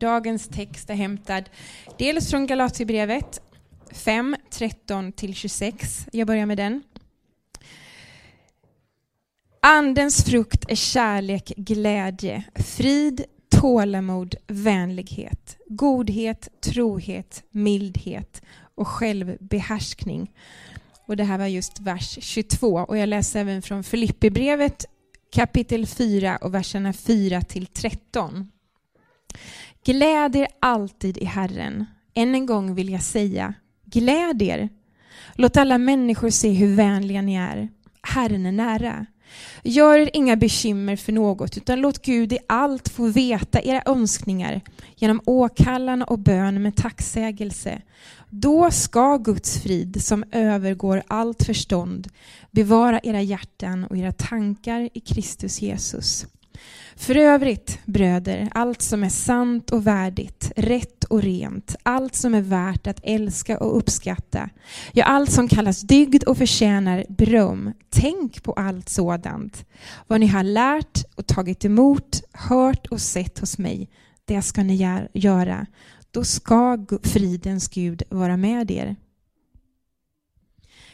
Dagens text är hämtad dels från Galaterbrevet 5, 13-26. Jag börjar med den. Andens frukt är kärlek, glädje, frid, tålamod, vänlighet, godhet, trohet, mildhet och självbehärskning. Och det här var just vers 22 och jag läser även från Filippibrevet kapitel 4 och verserna 4 till 13. Gläd er alltid i Herren. Än en gång vill jag säga, gläd er. Låt alla människor se hur vänliga ni är. Herren är nära. Gör er inga bekymmer för något, utan låt Gud i allt få veta era önskningar genom åkallan och bön med tacksägelse. Då ska Guds frid, som övergår allt förstånd, bevara era hjärtan och era tankar i Kristus Jesus. För övrigt, bröder, allt som är sant och värdigt, rätt och rent, allt som är värt att älska och uppskatta, ja, allt som kallas dygd och förtjänar beröm, tänk på allt sådant. Vad ni har lärt och tagit emot, hört och sett hos mig, det ska ni göra. Då ska fridens Gud vara med er.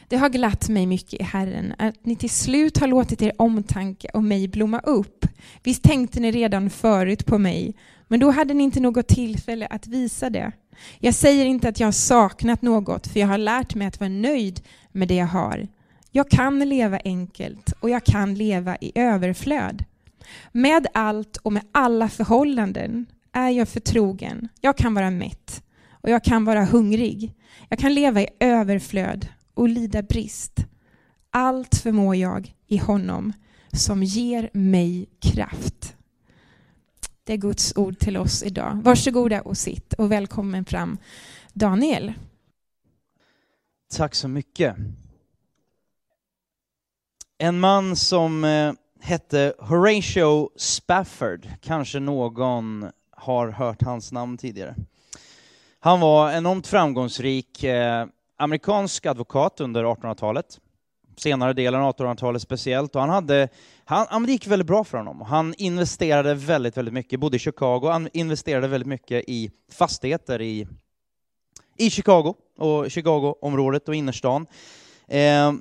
Det har glatt mig mycket i Herren att ni till slut har låtit er omtanke om mig blomma upp. Visst tänkte ni redan förut på mig, men då hade ni inte något tillfälle att visa det. Jag säger inte att jag har saknat något, för jag har lärt mig att vara nöjd med det jag har. Jag kan leva enkelt och jag kan leva i överflöd. Med allt och med alla förhållanden är jag förtrogen. Jag kan vara mätt och jag kan vara hungrig. Jag kan leva i överflöd och lida brist. Allt förmår jag i honom som ger mig kraft. Det är Guds ord till oss idag. Varsågoda och sitt och välkommen fram Daniel. Tack så mycket. En man som eh, hette Horatio Spafford, kanske någon har hört hans namn tidigare. Han var enormt framgångsrik eh, amerikansk advokat under 1800-talet, senare delen av 1800-talet speciellt, och han hade, han, han, det gick väldigt bra för honom. Han investerade väldigt, väldigt mycket, bodde i Chicago, han investerade väldigt mycket i fastigheter i, i Chicago, och Chicago-området och innerstan. Eh,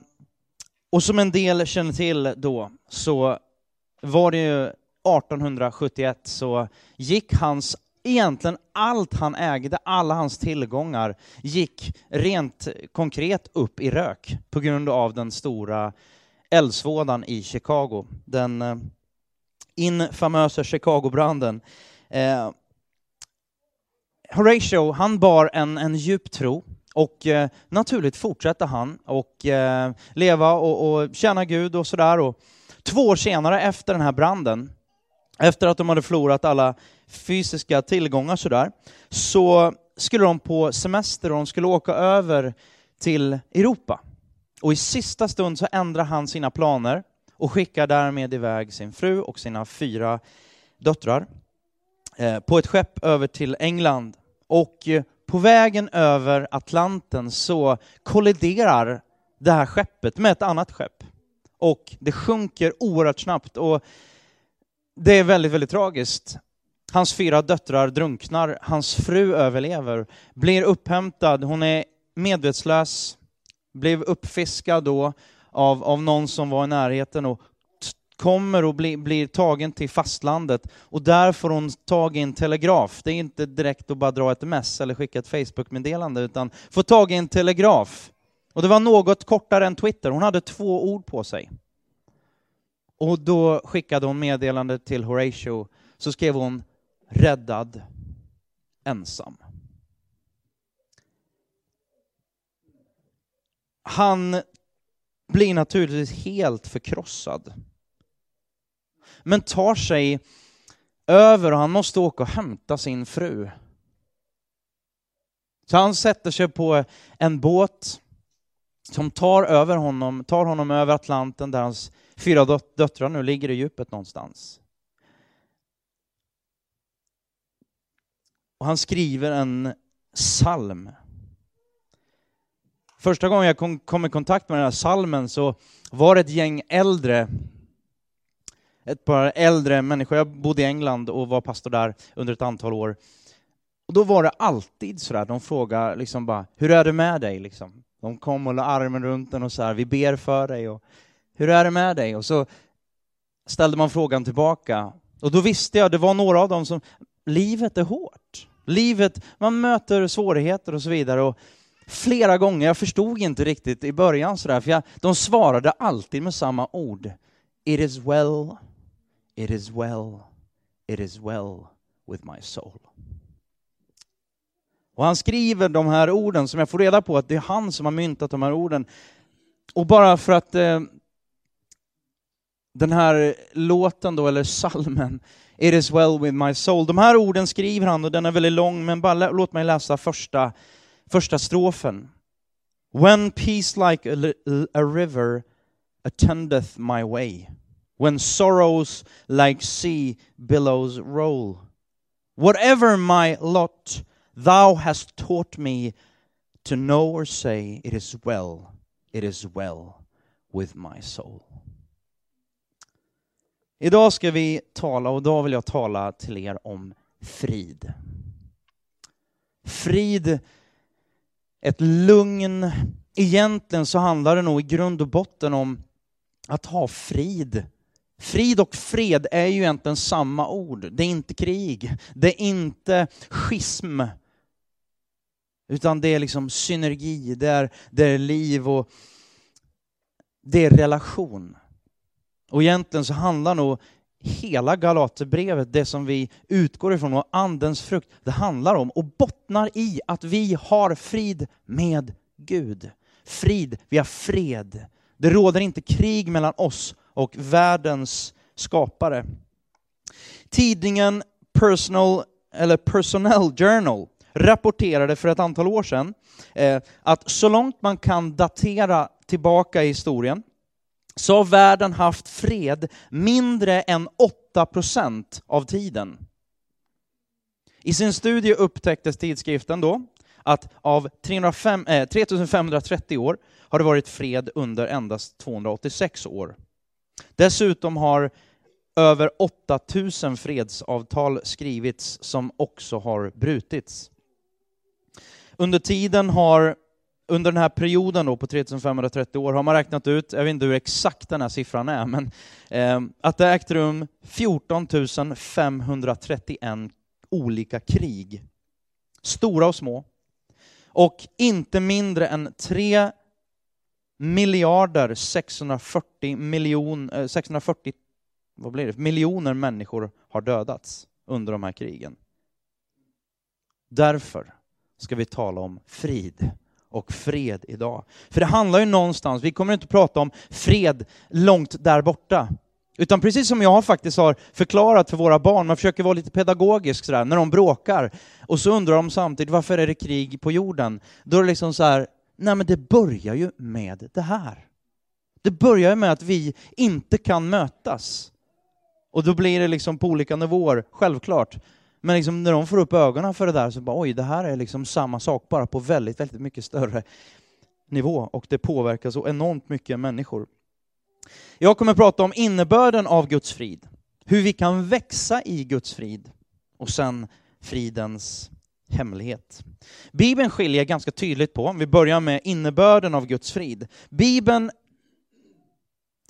och som en del känner till då, så var det ju 1871 så gick hans egentligen allt han ägde, alla hans tillgångar, gick rent konkret upp i rök på grund av den stora eldsvådan i Chicago. Den eh, infamösa Chicagobranden. Eh, Horatio, han bar en, en djup tro och eh, naturligt fortsatte han och eh, leva och, och tjäna Gud och sådär. Och två år senare efter den här branden efter att de hade förlorat alla fysiska tillgångar sådär, så skulle de på semester och de skulle åka över till Europa. Och i sista stund så ändrar han sina planer och skickar därmed iväg sin fru och sina fyra döttrar eh, på ett skepp över till England. Och eh, på vägen över Atlanten så kolliderar det här skeppet med ett annat skepp. Och det sjunker oerhört snabbt. Och det är väldigt, väldigt tragiskt. Hans fyra döttrar drunknar, hans fru överlever, blir upphämtad, hon är medvetslös, blev uppfiskad då av, av någon som var i närheten och kommer och bli, blir tagen till fastlandet och där får hon tag i en telegraf. Det är inte direkt att bara dra ett mess eller skicka ett Facebook-meddelande utan få tag i en telegraf. Och det var något kortare än Twitter, hon hade två ord på sig. Och då skickade hon meddelande till Horatio, så skrev hon ”räddad ensam”. Han blir naturligtvis helt förkrossad. Men tar sig över och han måste åka och hämta sin fru. Så han sätter sig på en båt som tar, över honom, tar honom över Atlanten där hans fyra döttrar nu ligger i djupet någonstans. Och han skriver en psalm. Första gången jag kom, kom i kontakt med den här salmen så var det ett gäng äldre, ett par äldre människor. Jag bodde i England och var pastor där under ett antal år. Och då var det alltid sådär, de frågade liksom bara, hur är det med dig? Liksom. De kom och la armen runt den och så här, vi ber för dig. Och, hur är det med dig? Och så ställde man frågan tillbaka. Och då visste jag, det var några av dem som, livet är hårt. Livet, man möter svårigheter och så vidare. Och flera gånger, jag förstod inte riktigt i början sådär, för jag, de svarade alltid med samma ord. It is well, it is well, it is well with my soul. Och han skriver de här orden som jag får reda på att det är han som har myntat de här orden. Och bara för att eh, den här låten då, eller salmen, It is well with my soul. De här orden skriver han och den är väldigt lång, men bara låt mig läsa första, första strofen. When peace like a, a river attendeth my way, when sorrows like sea billows roll, whatever my lot, thou hast taught me to know or say, It is well, it is well with my soul. Idag ska vi tala, och idag vill jag tala till er om frid. Frid, ett lugn. Egentligen så handlar det nog i grund och botten om att ha frid. Frid och fred är ju egentligen samma ord. Det är inte krig, det är inte schism. Utan det är liksom synergi, det är, det är liv och det är relation. Och egentligen så handlar nog hela Galaterbrevet, det som vi utgår ifrån, och Andens frukt, det handlar om och bottnar i att vi har frid med Gud. Frid, vi har fred. Det råder inte krig mellan oss och världens skapare. Tidningen Personal, eller Personnel Journal rapporterade för ett antal år sedan eh, att så långt man kan datera tillbaka i historien så har världen haft fred mindre än 8 procent av tiden. I sin studie upptäcktes tidskriften då att av 305, eh, 3530 år har det varit fred under endast 286 år. Dessutom har över 8000 fredsavtal skrivits som också har brutits. Under tiden har under den här perioden då på 3530 år har man räknat ut, jag vet inte hur exakt den här siffran är, men eh, att det ägt rum 14 531 olika krig. Stora och små. Och inte mindre än 3 miljarder 640, miljoner... 640 vad blir det, miljoner människor har dödats under de här krigen. Därför ska vi tala om frid och fred idag. För det handlar ju någonstans, vi kommer inte att prata om fred långt där borta. Utan precis som jag faktiskt har förklarat för våra barn, man försöker vara lite pedagogisk sådär, när de bråkar, och så undrar de samtidigt varför är det krig på jorden? Då är det liksom så här, nej men det börjar ju med det här. Det börjar ju med att vi inte kan mötas. Och då blir det liksom på olika nivåer, självklart. Men liksom när de får upp ögonen för det där så bara oj, det här är liksom samma sak bara på väldigt, väldigt mycket större nivå och det påverkar så enormt mycket människor. Jag kommer prata om innebörden av Guds frid, hur vi kan växa i Guds frid och sen fridens hemlighet. Bibeln skiljer ganska tydligt på, om vi börjar med innebörden av Guds frid. Bibeln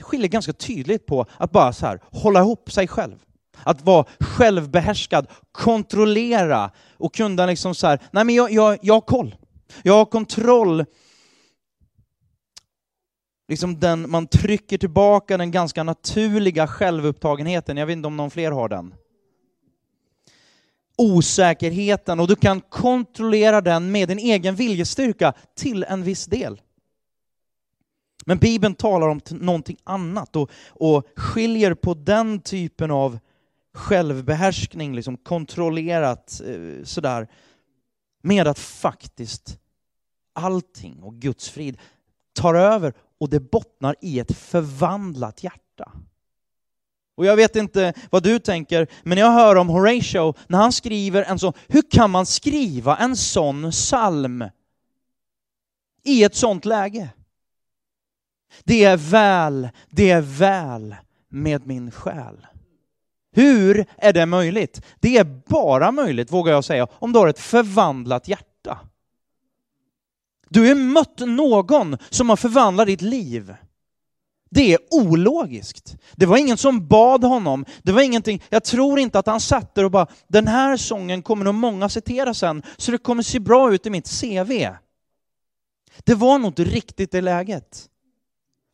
skiljer ganska tydligt på att bara så här hålla ihop sig själv. Att vara självbehärskad, kontrollera och kunna liksom så här, nej men jag, jag, jag har koll. Jag har kontroll. Liksom den, man trycker tillbaka den ganska naturliga självupptagenheten, jag vet inte om någon fler har den. Osäkerheten, och du kan kontrollera den med din egen viljestyrka till en viss del. Men Bibeln talar om någonting annat och, och skiljer på den typen av självbehärskning, liksom kontrollerat eh, sådär, med att faktiskt allting och Guds frid tar över och det bottnar i ett förvandlat hjärta. Och jag vet inte vad du tänker, men jag hör om Horatio när han skriver en sån, hur kan man skriva en sån psalm i ett sånt läge? Det är väl, det är väl med min själ. Hur är det möjligt? Det är bara möjligt, vågar jag säga, om du har ett förvandlat hjärta. Du har mött någon som har förvandlat ditt liv. Det är ologiskt. Det var ingen som bad honom. Det var ingenting, jag tror inte att han satt där och bara, den här sången kommer nog många citera sen, så det kommer se bra ut i mitt CV. Det var nog inte riktigt det läget.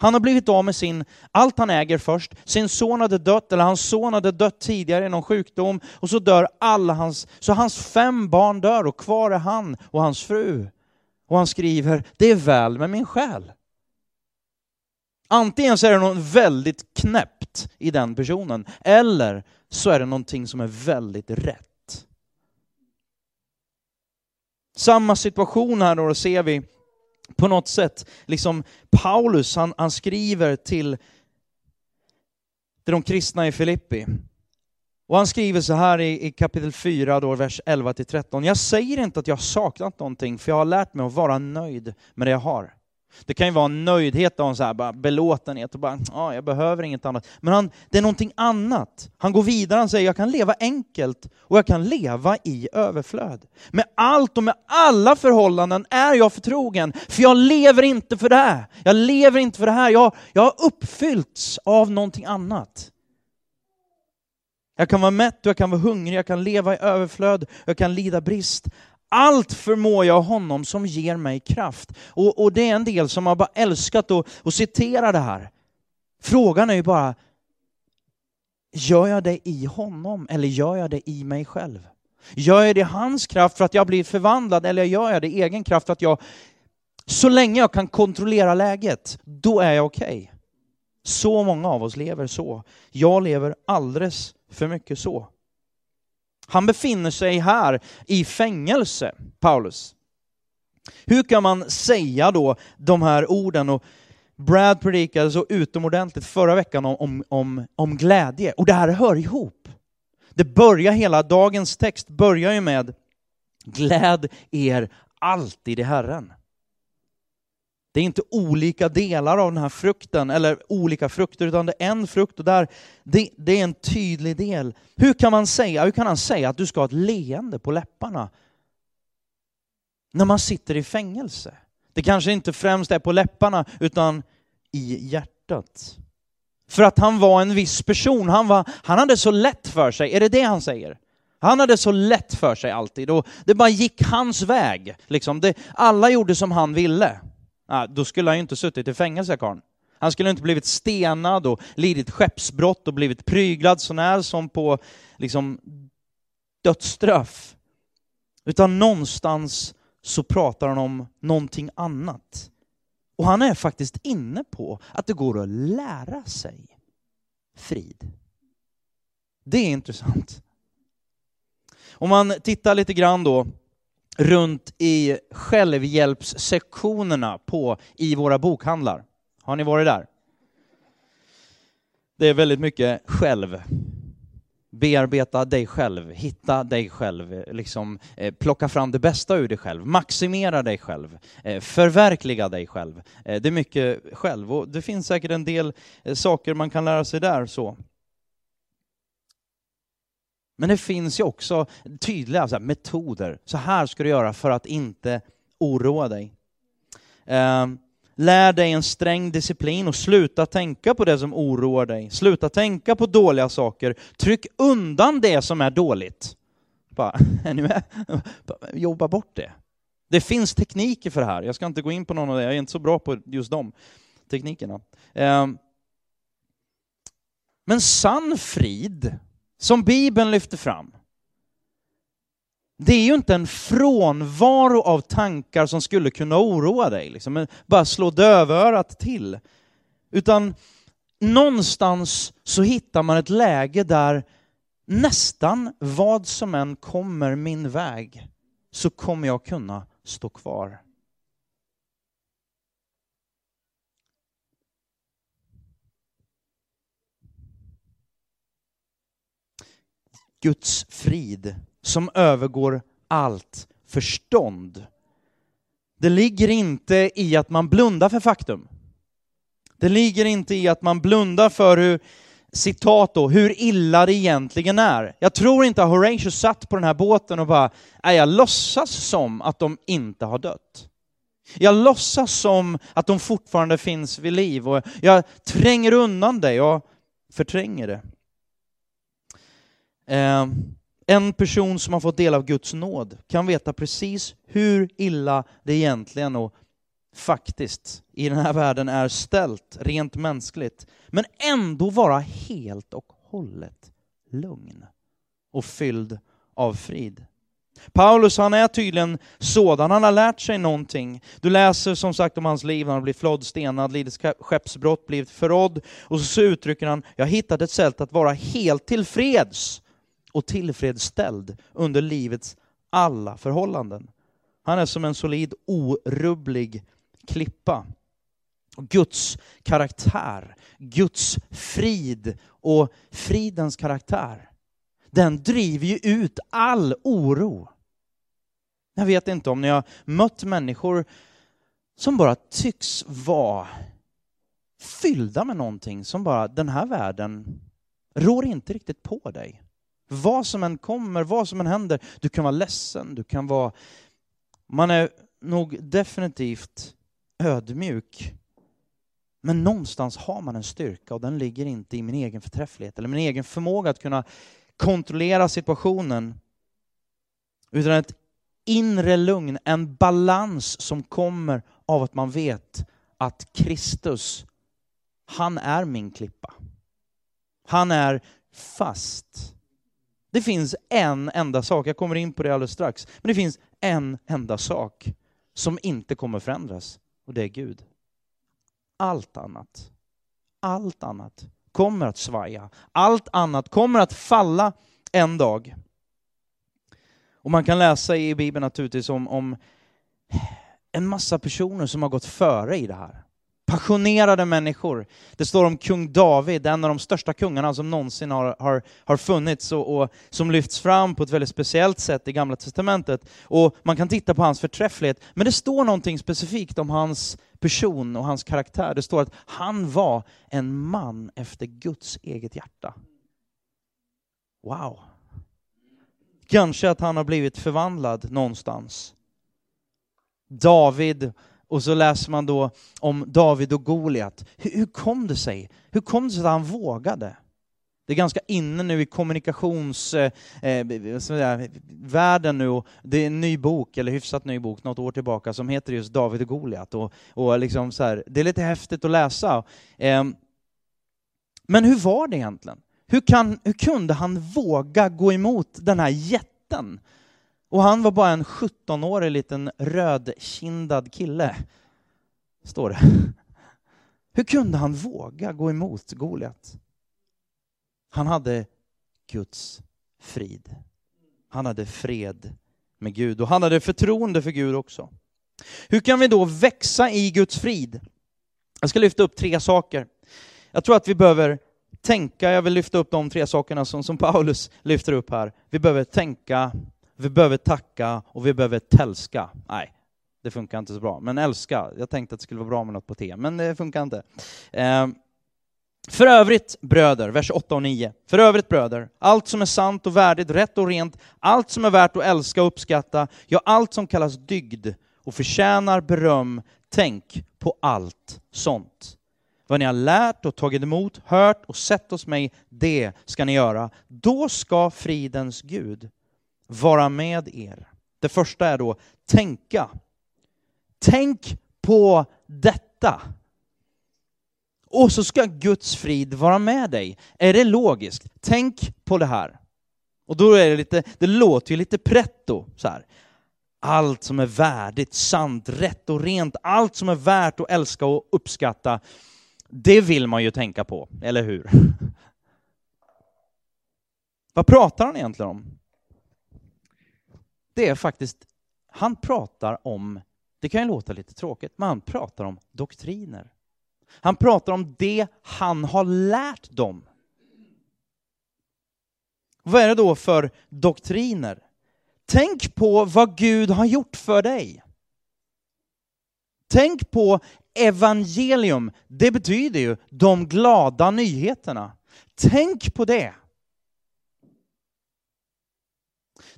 Han har blivit av med sin, allt han äger först, sin son hade dött, eller hans son hade dött tidigare i någon sjukdom, och så dör alla hans, så hans fem barn dör och kvar är han och hans fru. Och han skriver, det är väl med min själ. Antingen så är det något väldigt knäppt i den personen, eller så är det någonting som är väldigt rätt. Samma situation här då ser vi på något sätt, liksom Paulus, han, han skriver till, till de kristna i Filippi. Och han skriver så här i, i kapitel 4, då, vers 11-13. Jag säger inte att jag har saknat någonting, för jag har lärt mig att vara nöjd med det jag har. Det kan ju vara en nöjdhet och en så här, bara belåtenhet och bara, ja, jag behöver inget annat. Men han, det är någonting annat. Han går vidare, han säger, jag kan leva enkelt och jag kan leva i överflöd. Med allt och med alla förhållanden är jag förtrogen, för jag lever inte för det här. Jag lever inte för det här, jag, jag har uppfyllts av någonting annat. Jag kan vara mätt, och jag kan vara hungrig, jag kan leva i överflöd, jag kan lida brist. Allt förmår jag honom som ger mig kraft. Och, och det är en del som har bara älskat att, att citera det här. Frågan är ju bara, gör jag det i honom eller gör jag det i mig själv? Gör jag det i hans kraft för att jag blir förvandlad eller gör jag det i egen kraft för att jag, så länge jag kan kontrollera läget, då är jag okej. Okay. Så många av oss lever så. Jag lever alldeles för mycket så. Han befinner sig här i fängelse, Paulus. Hur kan man säga då de här orden? Och Brad predikade så utomordentligt förra veckan om, om, om, om glädje, och det här hör ihop. Det börjar, hela dagens text börjar ju med Gläd er alltid i Herren. Det är inte olika delar av den här frukten, eller olika frukter, utan det är en frukt och där, det, det, är en tydlig del. Hur kan man säga, hur kan han säga att du ska ha ett leende på läpparna när man sitter i fängelse? Det kanske inte främst är på läpparna, utan i hjärtat. För att han var en viss person, han, var, han hade så lätt för sig, är det det han säger? Han hade så lätt för sig alltid och det bara gick hans väg. Liksom. Det, alla gjorde som han ville. Ah, då skulle han ju inte suttit i fängelse, karln. Han skulle inte blivit stenad och lidit skeppsbrott och blivit pryglad sånär som på liksom, dödsstraff. Utan någonstans så pratar han om någonting annat. Och han är faktiskt inne på att det går att lära sig frid. Det är intressant. Om man tittar lite grann då runt i självhjälpssektionerna på, i våra bokhandlar. Har ni varit där? Det är väldigt mycket själv. Bearbeta dig själv, hitta dig själv, liksom, eh, plocka fram det bästa ur dig själv, maximera dig själv, eh, förverkliga dig själv. Eh, det är mycket själv och det finns säkert en del eh, saker man kan lära sig där. så. Men det finns ju också tydliga så här, metoder. Så här ska du göra för att inte oroa dig. Eh, lär dig en sträng disciplin och sluta tänka på det som oroar dig. Sluta tänka på dåliga saker. Tryck undan det som är dåligt. Bara, är ni med? Jobba bort det. Det finns tekniker för det här. Jag ska inte gå in på någon av det. Jag är inte så bra på just de teknikerna. Eh, men sann frid som Bibeln lyfter fram, det är ju inte en frånvaro av tankar som skulle kunna oroa dig, liksom, bara slå dövörat till. Utan någonstans så hittar man ett läge där nästan vad som än kommer min väg så kommer jag kunna stå kvar. Guds frid som övergår allt förstånd. Det ligger inte i att man blundar för faktum. Det ligger inte i att man blundar för hur citat då, hur illa det egentligen är. Jag tror inte att Horatio satt på den här båten och bara, nej jag låtsas som att de inte har dött. Jag låtsas som att de fortfarande finns vid liv och jag tränger undan det, jag förtränger det. Eh, en person som har fått del av Guds nåd kan veta precis hur illa det egentligen och faktiskt i den här världen är ställt rent mänskligt, men ändå vara helt och hållet lugn och fylld av frid. Paulus han är tydligen sådan, han har lärt sig någonting. Du läser som sagt om hans liv, han har blivit flodd, stenad, lidit skeppsbrott, blivit förrådd. Och så uttrycker han, jag har hittat ett sätt att vara helt tillfreds och tillfredsställd under livets alla förhållanden. Han är som en solid, orubblig klippa. Guds karaktär, Guds frid och fridens karaktär, den driver ju ut all oro. Jag vet inte om ni har mött människor som bara tycks vara fyllda med någonting som bara, den här världen rår inte riktigt på dig. Vad som än kommer, vad som än händer, du kan vara ledsen, du kan vara... Man är nog definitivt ödmjuk. Men någonstans har man en styrka och den ligger inte i min egen förträfflighet eller min egen förmåga att kunna kontrollera situationen. Utan ett inre lugn, en balans som kommer av att man vet att Kristus, han är min klippa. Han är fast. Det finns en enda sak, jag kommer in på det alldeles strax, men det finns en enda sak som inte kommer förändras och det är Gud. Allt annat, allt annat kommer att svaja. Allt annat kommer att falla en dag. Och man kan läsa i Bibeln naturligtvis om, om en massa personer som har gått före i det här passionerade människor. Det står om kung David, en av de största kungarna som någonsin har, har, har funnits och, och, som lyfts fram på ett väldigt speciellt sätt i Gamla Testamentet. Och man kan titta på hans förträfflighet, men det står någonting specifikt om hans person och hans karaktär. Det står att han var en man efter Guds eget hjärta. Wow! Kanske att han har blivit förvandlad någonstans. David och så läser man då om David och Goliat. Hur, hur, kom det sig? Hur kom det sig att han vågade? Det är ganska inne nu i kommunikationsvärlden eh, eh nu och det är en ny bok, eller hyfsat ny bok, något år tillbaka som heter just David och Goliat. Och, och liksom så här, det är lite häftigt att läsa. Eh, men hur var det egentligen? Hur, kan, hur kunde han våga gå emot den här jätten och han var bara en 17-årig liten rödkindad kille, står det. Hur kunde han våga gå emot Goliat? Han hade Guds frid. Han hade fred med Gud och han hade förtroende för Gud också. Hur kan vi då växa i Guds frid? Jag ska lyfta upp tre saker. Jag tror att vi behöver tänka, jag vill lyfta upp de tre sakerna som, som Paulus lyfter upp här. Vi behöver tänka, vi behöver tacka och vi behöver tälska. Nej, det funkar inte så bra. Men älska, jag tänkte att det skulle vara bra med något på T, men det funkar inte. Eh, för övrigt bröder, vers 8 och 9. För övrigt bröder, allt som är sant och värdigt, rätt och rent, allt som är värt att älska och uppskatta, ja, allt som kallas dygd och förtjänar beröm, tänk på allt sånt. Vad ni har lärt och tagit emot, hört och sett hos mig, det ska ni göra. Då ska fridens Gud vara med er. Det första är då tänka. Tänk på detta. Och så ska Guds frid vara med dig. Är det logiskt? Tänk på det här. Och då är det lite, det låter ju lite pretto så här. Allt som är värdigt, sant, rätt och rent, allt som är värt att älska och uppskatta, det vill man ju tänka på, eller hur? Vad pratar han egentligen om? Det är faktiskt, han pratar om, det kan ju låta lite tråkigt, men han pratar om doktriner. Han pratar om det han har lärt dem. Vad är det då för doktriner? Tänk på vad Gud har gjort för dig. Tänk på evangelium. Det betyder ju de glada nyheterna. Tänk på det.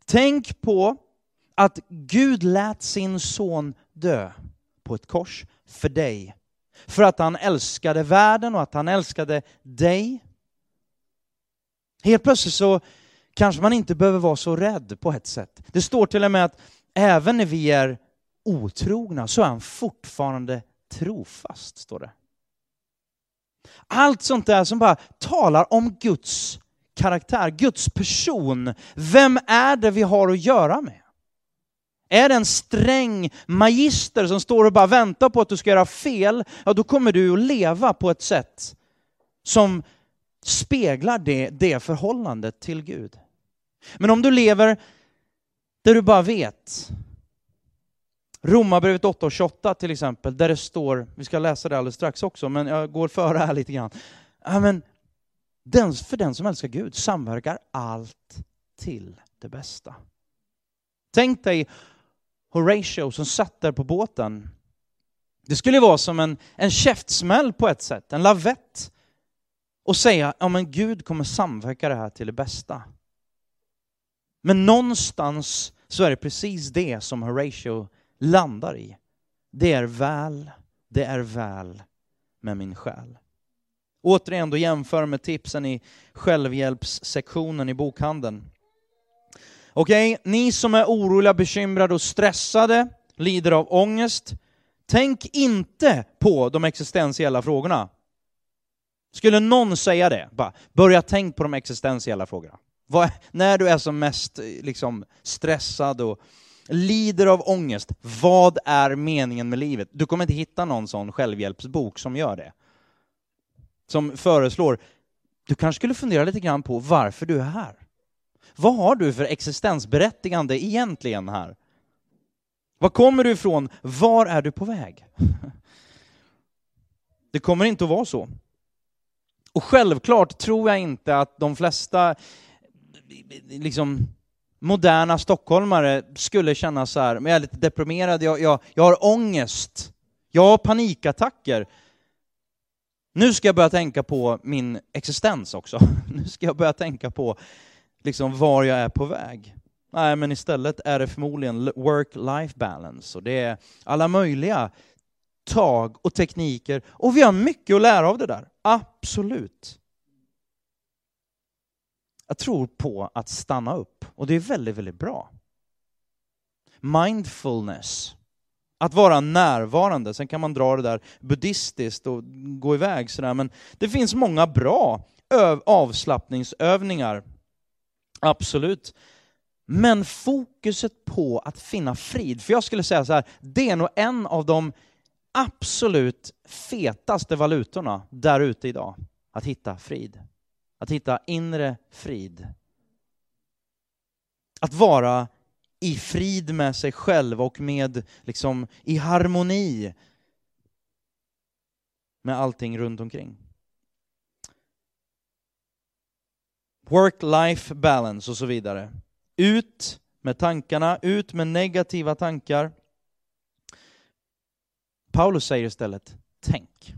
Tänk på att Gud lät sin son dö på ett kors för dig. För att han älskade världen och att han älskade dig. Helt plötsligt så kanske man inte behöver vara så rädd på ett sätt. Det står till och med att även när vi är otrogna så är han fortfarande trofast, står det. Allt sånt där som bara talar om Guds karaktär, Guds person. Vem är det vi har att göra med? Är det en sträng magister som står och bara väntar på att du ska göra fel, ja då kommer du att leva på ett sätt som speglar det, det förhållandet till Gud. Men om du lever där du bara vet, Romarbrevet 8 och 28 till exempel, där det står, vi ska läsa det alldeles strax också, men jag går före här lite grann. Ja, men den, för den som älskar Gud samverkar allt till det bästa. Tänk dig Horatio som satt där på båten. Det skulle vara som en, en käftsmäll på ett sätt, en lavett. Och säga, ja men Gud kommer samverka det här till det bästa. Men någonstans så är det precis det som Horatio landar i. Det är väl, det är väl med min själ. Återigen då jämför med tipsen i självhjälpssektionen i bokhandeln. Okej, okay, ni som är oroliga, bekymrade och stressade, lider av ångest, tänk inte på de existentiella frågorna. Skulle någon säga det, bara, börja tänk på de existentiella frågorna. Vad, när du är som mest liksom, stressad och lider av ångest, vad är meningen med livet? Du kommer inte hitta någon sån självhjälpsbok som gör det. Som föreslår, du kanske skulle fundera lite grann på varför du är här. Vad har du för existensberättigande egentligen här? Var kommer du ifrån? Var är du på väg? Det kommer inte att vara så. Och självklart tror jag inte att de flesta liksom, moderna stockholmare skulle känna så här, men jag är lite deprimerad, jag, jag, jag har ångest, jag har panikattacker. Nu ska jag börja tänka på min existens också. Nu ska jag börja tänka på liksom var jag är på väg. Nej, men istället är det förmodligen work-life balance och det är alla möjliga tag och tekniker och vi har mycket att lära av det där. Absolut. Jag tror på att stanna upp och det är väldigt, väldigt bra. Mindfulness. Att vara närvarande. Sen kan man dra det där buddhistiskt och gå iväg sådär, men det finns många bra avslappningsövningar Absolut. Men fokuset på att finna frid, för jag skulle säga så här, det är nog en av de absolut fetaste valutorna där ute idag. Att hitta frid. Att hitta inre frid. Att vara i frid med sig själv och med, liksom, i harmoni med allting runt omkring. work-life balance och så vidare. Ut med tankarna, ut med negativa tankar. Paulus säger istället, tänk.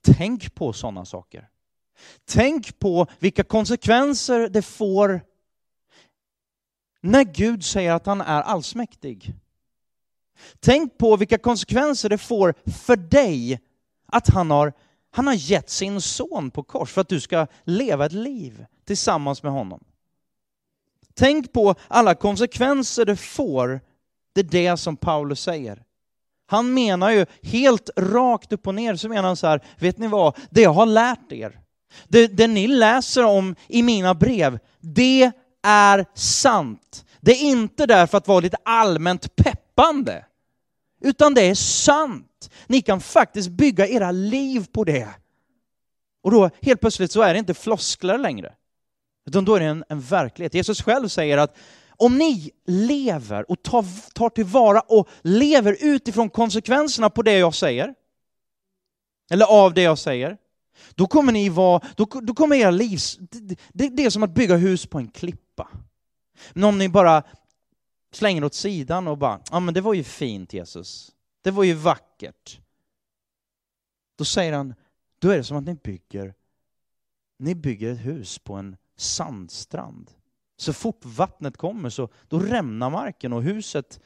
Tänk på sådana saker. Tänk på vilka konsekvenser det får när Gud säger att han är allsmäktig. Tänk på vilka konsekvenser det får för dig att han har han har gett sin son på kors för att du ska leva ett liv tillsammans med honom. Tänk på alla konsekvenser det får. Det är det som Paulus säger. Han menar ju helt rakt upp och ner, så menar han så här, vet ni vad, det jag har lärt er, det, det ni läser om i mina brev, det är sant. Det är inte där för att vara lite allmänt peppande, utan det är sant. Ni kan faktiskt bygga era liv på det. Och då helt plötsligt så är det inte floskler längre. Utan då är det en, en verklighet. Jesus själv säger att om ni lever och tar, tar tillvara och lever utifrån konsekvenserna på det jag säger, eller av det jag säger, då kommer ni vara, då, då kommer era liv, det, det, det är som att bygga hus på en allihopa. Men om ni bara slänger åt sidan och bara, ja men det var ju fint Jesus, det var ju vackert. Då säger han, då är det som att ni bygger ni bygger ett hus på en sandstrand. Så fort vattnet kommer så då rämnar marken och huset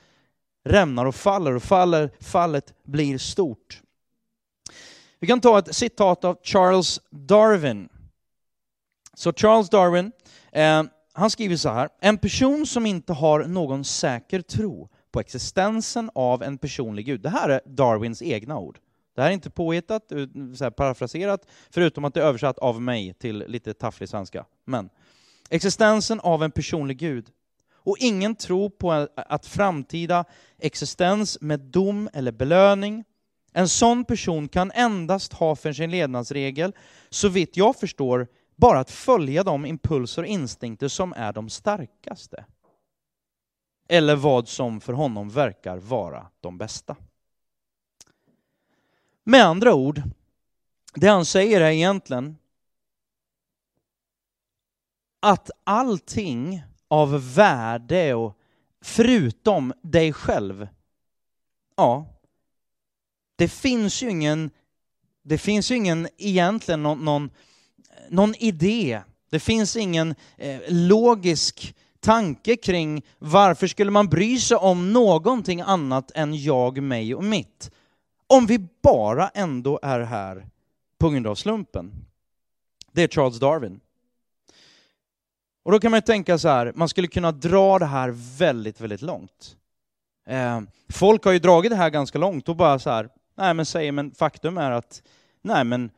rämnar och faller och faller, fallet blir stort. Vi kan ta ett citat av Charles Darwin. Så Charles Darwin, eh, han skriver så här. En person som inte har någon säker tro på existensen av en personlig gud. Det här är Darwins egna ord. Det här är inte påhittat, eh, så här parafraserat, förutom att det är översatt av mig till lite tafflig svenska. Men existensen av en personlig gud. Och ingen tro på att framtida existens med dom eller belöning, en sån person kan endast ha för sin levnadsregel, så vitt jag förstår, bara att följa de impulser och instinkter som är de starkaste. Eller vad som för honom verkar vara de bästa. Med andra ord, det han säger är egentligen att allting av värde och förutom dig själv, ja, det finns ju ingen, det finns ju ingen egentligen någon, någon, någon idé, det finns ingen eh, logisk tanke kring varför skulle man bry sig om någonting annat än jag, mig och mitt? Om vi bara ändå är här på grund av slumpen. Det är Charles Darwin. Och då kan man tänka så här, man skulle kunna dra det här väldigt, väldigt långt. Eh, folk har ju dragit det här ganska långt och bara så här, nej men säger, men faktum är att, nej men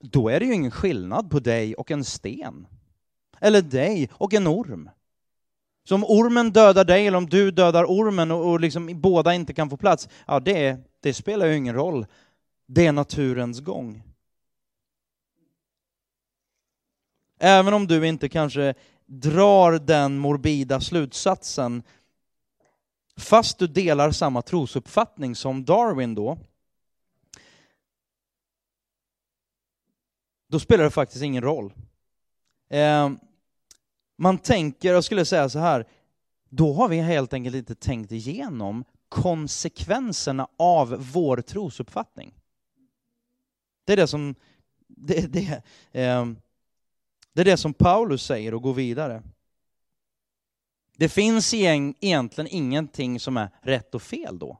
då är det ju ingen skillnad på dig och en sten. Eller dig och en orm. Så om ormen dödar dig eller om du dödar ormen och, och liksom båda inte kan få plats, ja det, det spelar ju ingen roll. Det är naturens gång. Även om du inte kanske drar den morbida slutsatsen, fast du delar samma trosuppfattning som Darwin då, då spelar det faktiskt ingen roll. Eh, man tänker, jag skulle säga så här, då har vi helt enkelt inte tänkt igenom konsekvenserna av vår trosuppfattning. Det är det som, det, det, eh, det är det som Paulus säger och går vidare. Det finns egentligen ingenting som är rätt och fel då.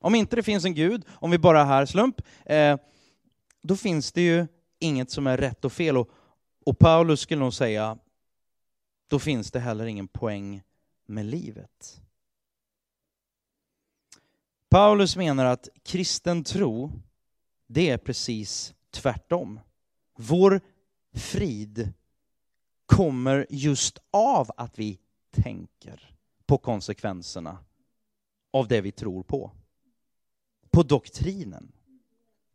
Om inte det finns en gud, om vi bara är här slump, eh, då finns det ju inget som är rätt och fel. Och, och Paulus skulle nog säga, då finns det heller ingen poäng med livet. Paulus menar att kristen tro, det är precis tvärtom. Vår frid kommer just av att vi tänker på konsekvenserna av det vi tror på. På doktrinen.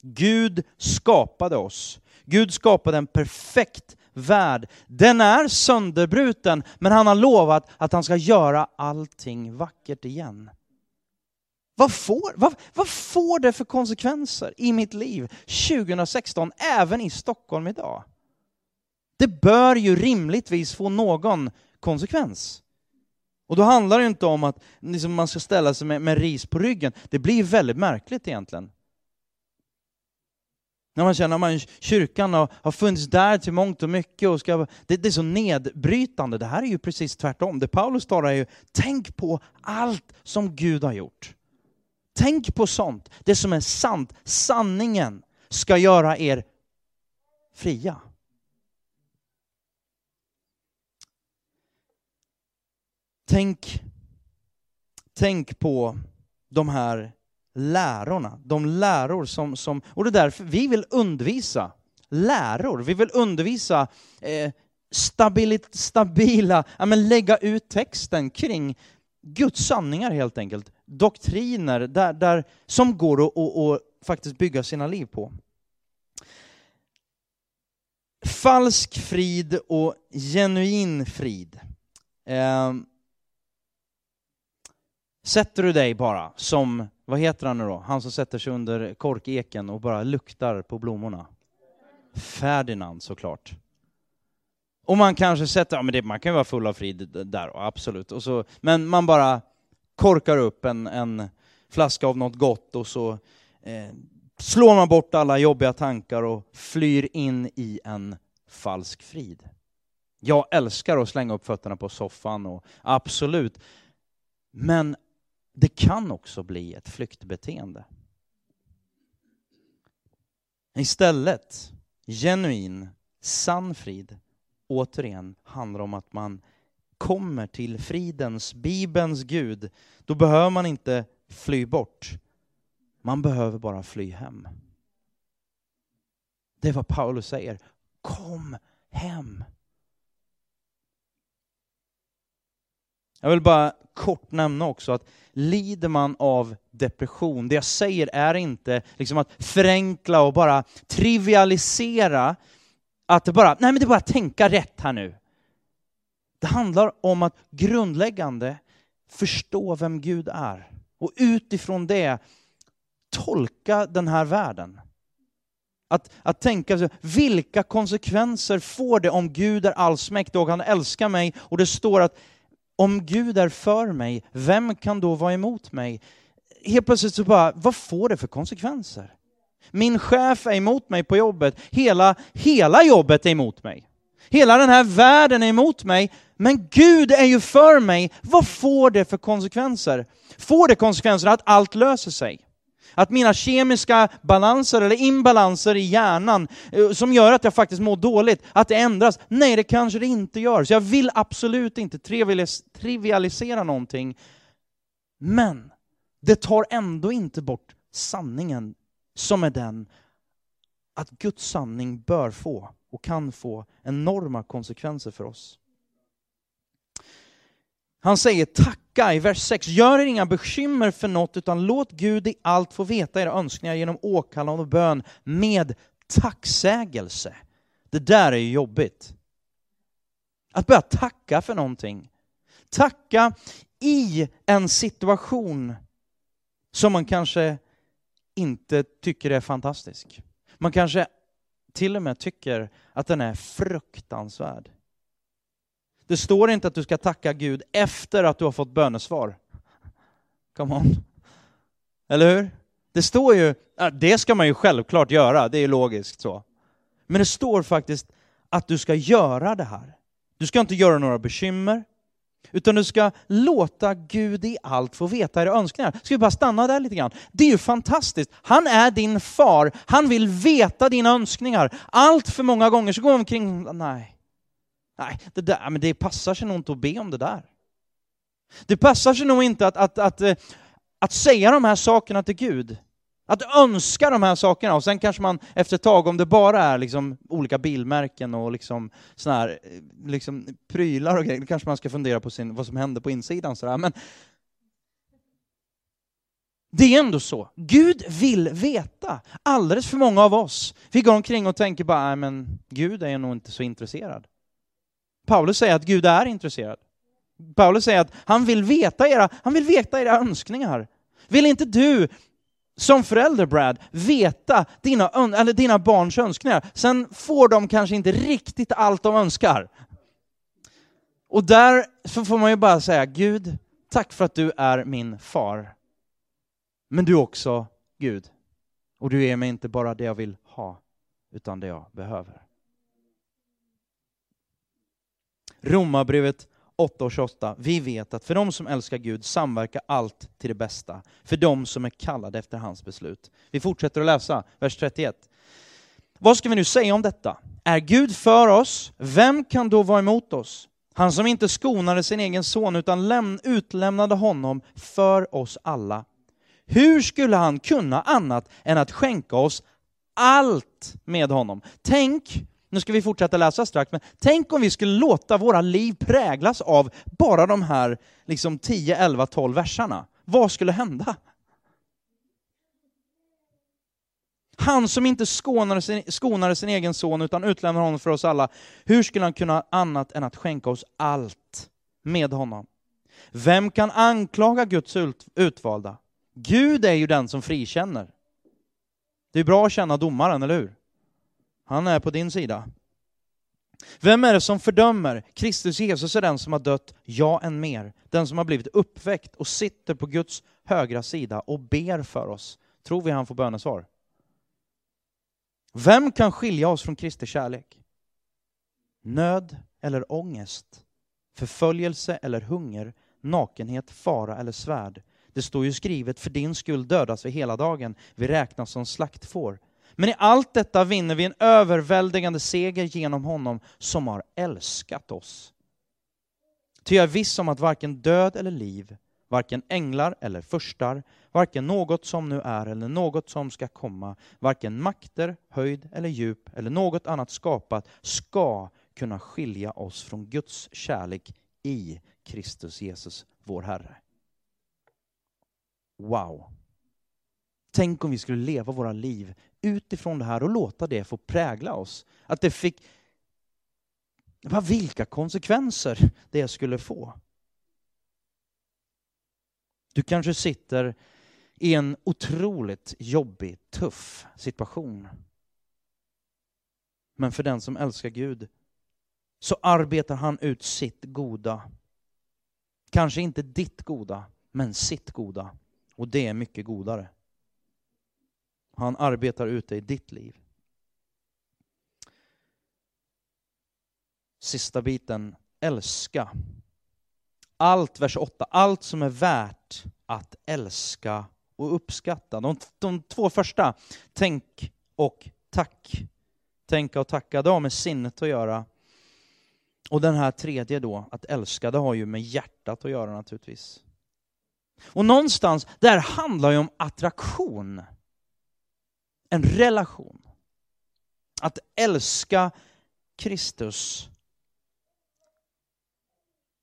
Gud skapade oss. Gud skapade en perfekt värld. Den är sönderbruten, men han har lovat att han ska göra allting vackert igen. Vad får, vad, vad får det för konsekvenser i mitt liv 2016, även i Stockholm idag? Det bör ju rimligtvis få någon konsekvens. Och då handlar det inte om att liksom, man ska ställa sig med, med ris på ryggen. Det blir väldigt märkligt egentligen. När man känner att kyrkan har, har funnits där till mångt och mycket och ska, det, det, är så nedbrytande. Det här är ju precis tvärtom. Det Paulus talar är ju, tänk på allt som Gud har gjort. Tänk på sånt, det som är sant. Sanningen ska göra er fria. Tänk, tänk på de här lärorna, de läror som, som... Och det är därför vi vill undervisa läror, vi vill undervisa eh, stabilit, stabila, ja, men lägga ut texten kring Guds sanningar helt enkelt. Doktriner där, där, som går att och, och faktiskt bygga sina liv på. Falsk frid och genuin frid. Eh, sätter du dig bara som vad heter han nu då? Han som sätter sig under korkeken och bara luktar på blommorna. Ferdinand såklart. Och man kanske sätter, ja men det, man kan ju vara full av frid där, absolut. Och så, men man bara korkar upp en, en flaska av något gott och så eh, slår man bort alla jobbiga tankar och flyr in i en falsk frid. Jag älskar att slänga upp fötterna på soffan, och absolut. Men det kan också bli ett flyktbeteende. Istället, genuin, sann frid, återigen, handlar om att man kommer till fridens, Bibelns Gud. Då behöver man inte fly bort. Man behöver bara fly hem. Det är vad Paulus säger. Kom hem. Jag vill bara kort nämna också att lider man av depression, det jag säger är inte liksom att förenkla och bara trivialisera, att det bara, nej men det är bara att tänka rätt här nu. Det handlar om att grundläggande förstå vem Gud är och utifrån det tolka den här världen. Att, att tänka, vilka konsekvenser får det om Gud är allsmäktig och han älskar mig och det står att om Gud är för mig, vem kan då vara emot mig? Helt plötsligt så bara, vad får det för konsekvenser? Min chef är emot mig på jobbet, hela, hela jobbet är emot mig. Hela den här världen är emot mig, men Gud är ju för mig. Vad får det för konsekvenser? Får det konsekvenser att allt löser sig? Att mina kemiska balanser eller imbalanser i hjärnan eh, som gör att jag faktiskt mår dåligt, att det ändras. Nej, det kanske det inte gör. Så jag vill absolut inte trivialisera någonting. Men det tar ändå inte bort sanningen som är den att Guds sanning bör få och kan få enorma konsekvenser för oss. Han säger tacka i vers 6. Gör er inga bekymmer för något, utan låt Gud i allt få veta era önskningar genom åkallan och bön med tacksägelse. Det där är ju jobbigt. Att börja tacka för någonting. Tacka i en situation som man kanske inte tycker är fantastisk. Man kanske till och med tycker att den är fruktansvärd. Det står inte att du ska tacka Gud efter att du har fått bönesvar. Come on. Eller hur? Det står ju, det ska man ju självklart göra, det är logiskt så. Men det står faktiskt att du ska göra det här. Du ska inte göra några bekymmer, utan du ska låta Gud i allt få veta era önskningar. Ska vi bara stanna där lite grann? Det är ju fantastiskt. Han är din far. Han vill veta dina önskningar. Allt för många gånger så går vi omkring, nej, Nej, det, där, men det passar sig nog inte att be om det där. Det passar sig nog inte att, att, att, att, att säga de här sakerna till Gud. Att önska de här sakerna och sen kanske man efter ett tag, om det bara är liksom olika bilmärken och liksom såna här, eh, liksom prylar och grejer, då kanske man ska fundera på sin, vad som händer på insidan. Sådär. Men det är ändå så. Gud vill veta. Alldeles för många av oss, vi går omkring och tänker bara, nej men Gud är nog inte så intresserad. Paulus säger att Gud är intresserad. Paulus säger att han vill veta era, han vill veta era önskningar. Vill inte du som förälder Brad, veta dina, eller dina barns önskningar. Sen får de kanske inte riktigt allt de önskar. Och där får man ju bara säga, Gud, tack för att du är min far. Men du är också Gud. Och du ger mig inte bara det jag vill ha, utan det jag behöver. Romarbrevet 8 och 28. Vi vet att för de som älskar Gud samverkar allt till det bästa, för de som är kallade efter hans beslut. Vi fortsätter att läsa, vers 31. Vad ska vi nu säga om detta? Är Gud för oss? Vem kan då vara emot oss? Han som inte skonade sin egen son utan utlämnade honom för oss alla. Hur skulle han kunna annat än att skänka oss allt med honom? Tänk nu ska vi fortsätta läsa strax, men tänk om vi skulle låta våra liv präglas av bara de här liksom 10, 11, 12 verserna. Vad skulle hända? Han som inte skonade sin, skonade sin egen son utan utlämnade honom för oss alla, hur skulle han kunna annat än att skänka oss allt med honom? Vem kan anklaga Guds utvalda? Gud är ju den som frikänner. Det är bra att känna domaren, eller hur? Han är på din sida. Vem är det som fördömer? Kristus Jesus är den som har dött, ja än mer. Den som har blivit uppväckt och sitter på Guds högra sida och ber för oss. Tror vi han får bönesvar? Vem kan skilja oss från Kristi kärlek? nöd eller ångest, förföljelse eller hunger, nakenhet, fara eller svärd. Det står ju skrivet, för din skull dödas vi hela dagen, vi räknas som slaktfår. Men i allt detta vinner vi en överväldigande seger genom honom som har älskat oss. Ty jag är viss om att varken död eller liv, varken änglar eller förstar, varken något som nu är eller något som ska komma, varken makter, höjd eller djup eller något annat skapat ska kunna skilja oss från Guds kärlek i Kristus Jesus, vår Herre. Wow! Tänk om vi skulle leva våra liv utifrån det här och låta det få prägla oss. Att det fick... Vilka konsekvenser det skulle få. Du kanske sitter i en otroligt jobbig, tuff situation. Men för den som älskar Gud så arbetar han ut sitt goda. Kanske inte ditt goda, men sitt goda. Och det är mycket godare. Han arbetar ut det i ditt liv. Sista biten, älska. Allt, vers 8, allt som är värt att älska och uppskatta. De, de två första, tänk och tack. Tänka och tacka, det har med sinnet att göra. Och den här tredje då, att älska, det har ju med hjärtat att göra naturligtvis. Och någonstans, det här handlar ju om attraktion. En relation. Att älska Kristus.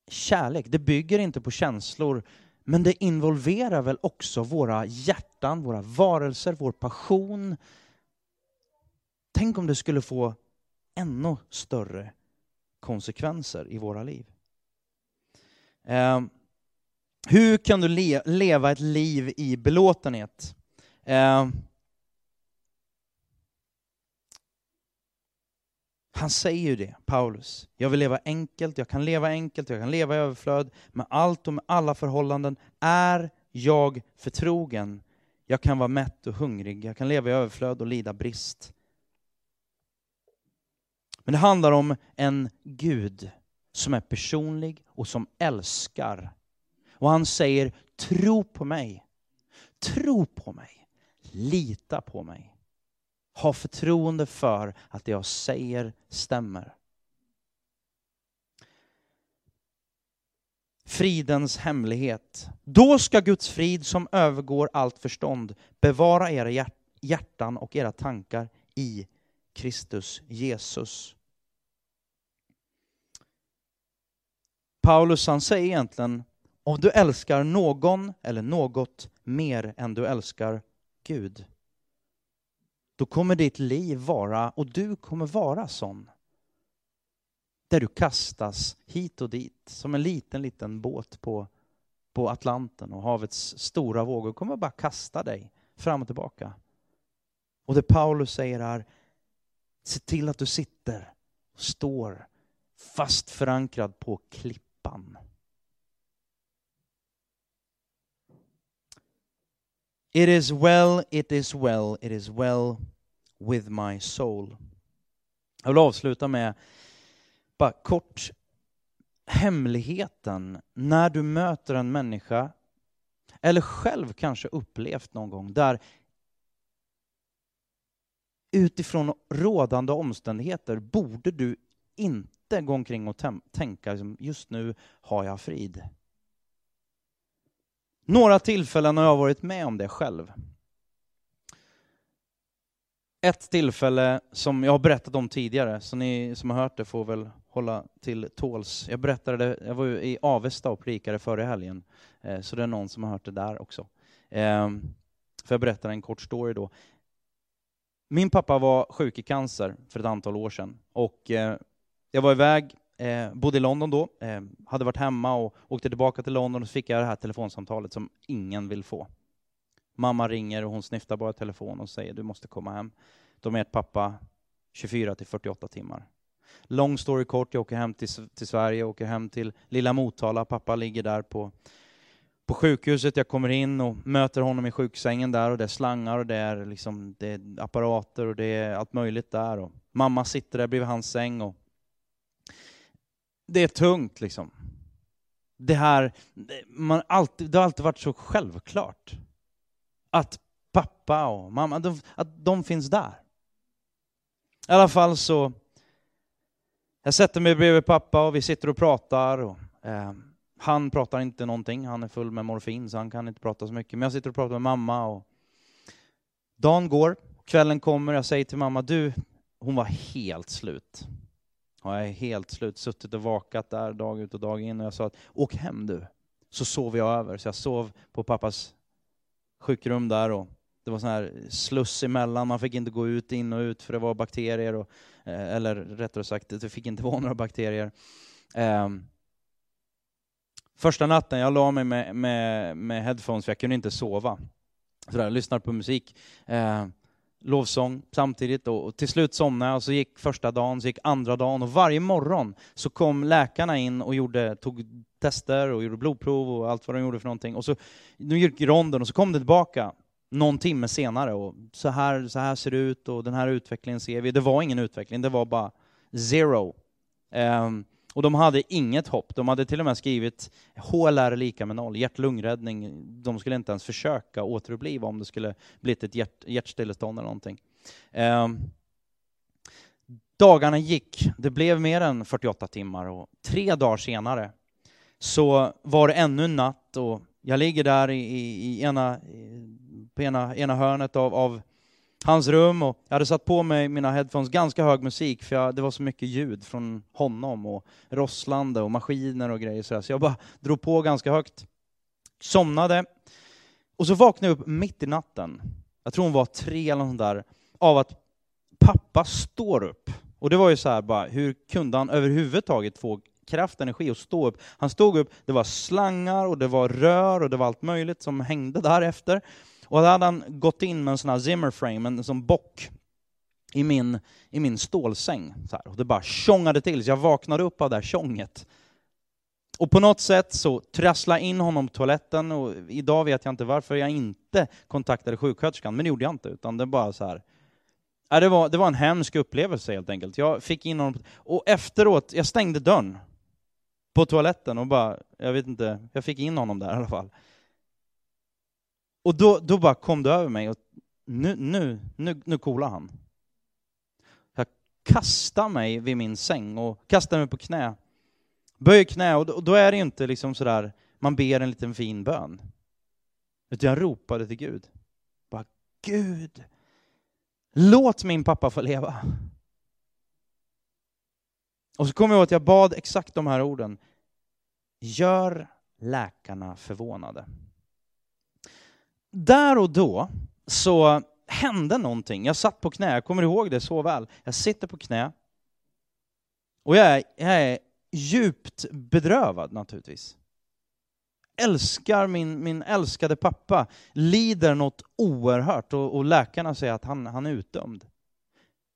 Kärlek, det bygger inte på känslor, men det involverar väl också våra hjärtan, våra varelser, vår passion. Tänk om det skulle få ännu större konsekvenser i våra liv. Eh, hur kan du le leva ett liv i belåtenhet? Eh, han säger ju det, Paulus. Jag vill leva enkelt, jag kan leva enkelt, jag kan leva i överflöd. Med allt och med alla förhållanden är jag förtrogen. Jag kan vara mätt och hungrig, jag kan leva i överflöd och lida brist. Men det handlar om en Gud som är personlig och som älskar. Och han säger, tro på mig. Tro på mig. Lita på mig. Ha förtroende för att det jag säger stämmer. Fridens hemlighet. Då ska Guds frid som övergår allt förstånd bevara era hjärtan och era tankar i Kristus Jesus. Paulus han säger egentligen, om du älskar någon eller något mer än du älskar Gud, då kommer ditt liv vara, och du kommer vara sån. Där du kastas hit och dit, som en liten, liten båt på, på Atlanten och havets stora vågor kommer bara kasta dig fram och tillbaka. Och det Paulus säger är, se till att du sitter och står fast förankrad på klippan. It is well, it is well, it is well with my soul. Jag vill avsluta med bara kort hemligheten när du möter en människa eller själv kanske upplevt någon gång där utifrån rådande omständigheter borde du inte gå omkring och tänka liksom, just nu har jag frid. Några tillfällen har jag varit med om det själv. Ett tillfälle som jag har berättat om tidigare, så ni som har hört det får väl hålla till tåls. Jag berättade det, jag var i Avesta och predikade förra helgen, eh, så det är någon som har hört det där också. Ehm, för jag berättar en kort story då. Min pappa var sjuk i cancer för ett antal år sedan och eh, jag var iväg, eh, bodde i London då, eh, hade varit hemma och åkte tillbaka till London och så fick jag det här telefonsamtalet som ingen vill få. Mamma ringer och hon snyftar bara telefon och säger du måste komma hem. De är ett pappa 24 till 48 timmar. Long story kort, jag åker hem till, till Sverige, åker hem till lilla Motala. Pappa ligger där på, på sjukhuset. Jag kommer in och möter honom i sjuksängen där och det är slangar och det är, liksom, det är apparater och det är allt möjligt där. Och mamma sitter där bredvid hans säng och det är tungt liksom. Det här, man alltid, det har alltid varit så självklart att pappa och mamma, de, att de finns där. I alla fall så, jag sätter mig bredvid pappa och vi sitter och pratar. Och, eh, han pratar inte någonting, han är full med morfin så han kan inte prata så mycket. Men jag sitter och pratar med mamma. Och dagen går, kvällen kommer, jag säger till mamma, du, hon var helt slut. Jag är helt slut, suttit och vakat där dag ut och dag in. Och jag sa att åk hem du, så sover jag över. Så jag sov på pappas sjukrum där och det var sån här sluss emellan, man fick inte gå ut, in och ut för det var bakterier. Och, eh, eller rättare sagt, det fick inte vara några bakterier. Um, första natten, jag la mig med, med, med headphones för jag kunde inte sova. Så jag lyssnade på musik. Um, lovsång samtidigt och, till slut somnade jag och så gick första dagen, så gick andra dagen och varje morgon så kom läkarna in och gjorde, tog tester och gjorde blodprov och allt vad de gjorde för någonting. Och så de gick ronden och så kom det tillbaka någon timme senare och så här, så här ser det ut och den här utvecklingen ser vi. Det var ingen utveckling, det var bara zero. Um, och de hade inget hopp. De hade till och med skrivit HLR är lika med noll, hjärt-lungräddning. De skulle inte ens försöka återuppliva om det skulle blivit ett hjärt, hjärtstillestånd eller någonting. Um, dagarna gick, det blev mer än 48 timmar och tre dagar senare så var det ännu en natt och jag ligger där i, i, i ena, på ena, ena hörnet av, av hans rum och jag hade satt på mig mina headphones, ganska hög musik för jag, det var så mycket ljud från honom och rosslande och maskiner och grejer så, så jag bara drog på ganska högt. Somnade och så vaknade jag upp mitt i natten, jag tror hon var tre eller något där, av att pappa står upp. Och det var ju så här bara, hur kunde han överhuvudtaget få kraft, energi att stå upp? Han stod upp, det var slangar och det var rör och det var allt möjligt som hängde därefter. Och då hade han gått in med en sån här Zimmerframe, en sån bock, i min, i min stålsäng. Så här. Och det bara tjongade till, så jag vaknade upp av det här tjonget. Och på något sätt så trasslade jag in honom på toaletten och idag vet jag inte varför jag inte kontaktade sjuksköterskan, men det gjorde jag inte, utan det bara så här. Ja, det, var, det var en hemsk upplevelse helt enkelt. Jag fick in honom, och efteråt, jag stängde dörren på toaletten och bara, jag vet inte, jag fick in honom där i alla fall. Och då, då bara kom det över mig, och nu, nu, nu, nu coolar han. Jag kastar mig vid min säng och kastar mig på knä. Böjer knä, och då, och då är det inte liksom sådär, man ber en liten fin bön. Utan jag ropade till Gud. Bara, Gud, låt min pappa få leva. Och så kommer jag ihåg att jag bad exakt de här orden. Gör läkarna förvånade där och då så hände någonting. Jag satt på knä, jag kommer ihåg det så väl. Jag sitter på knä och jag är, jag är djupt bedrövad naturligtvis. Älskar min, min älskade pappa, lider något oerhört och, och läkarna säger att han, han är utdömd.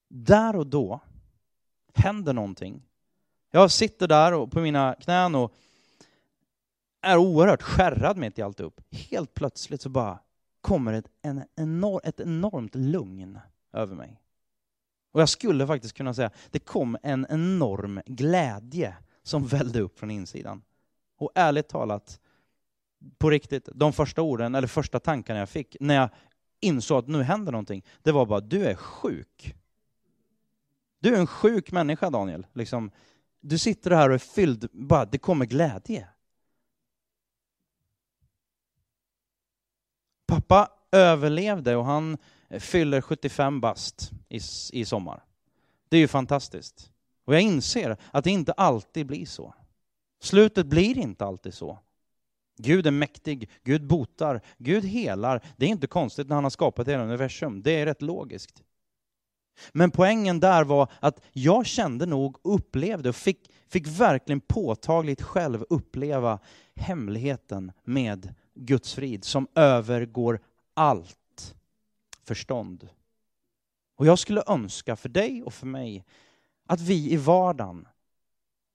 Där och då händer någonting. Jag sitter där och på mina knän och är oerhört skärrad mitt i alltihop. Helt plötsligt så bara kommer ett, en enorm, ett enormt lugn över mig. Och jag skulle faktiskt kunna säga, det kom en enorm glädje som vällde upp från insidan. Och ärligt talat, på riktigt, de första orden, eller första tankarna jag fick när jag insåg att nu händer någonting, det var bara, du är sjuk. Du är en sjuk människa, Daniel. Liksom, du sitter här och är fylld, bara, det kommer glädje. Pappa överlevde och han fyller 75 bast i, i sommar. Det är ju fantastiskt. Och jag inser att det inte alltid blir så. Slutet blir inte alltid så. Gud är mäktig, Gud botar, Gud helar. Det är inte konstigt när han har skapat hela universum. Det är rätt logiskt. Men poängen där var att jag kände nog, upplevde och fick, fick verkligen påtagligt själv uppleva hemligheten med Guds frid som övergår allt förstånd. Och jag skulle önska för dig och för mig att vi i vardagen,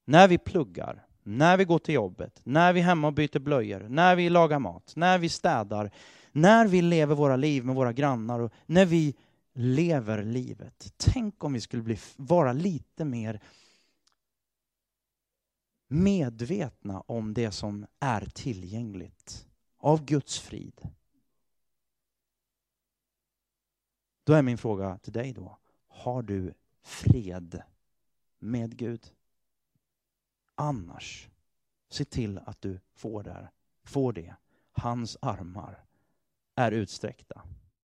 när vi pluggar, när vi går till jobbet, när vi är hemma och byter blöjor, när vi lagar mat, när vi städar, när vi lever våra liv med våra grannar och när vi lever livet. Tänk om vi skulle bli, vara lite mer medvetna om det som är tillgängligt av Guds frid. Då är min fråga till dig då, har du fred med Gud? Annars, se till att du får, där, får det. Hans armar är utsträckta.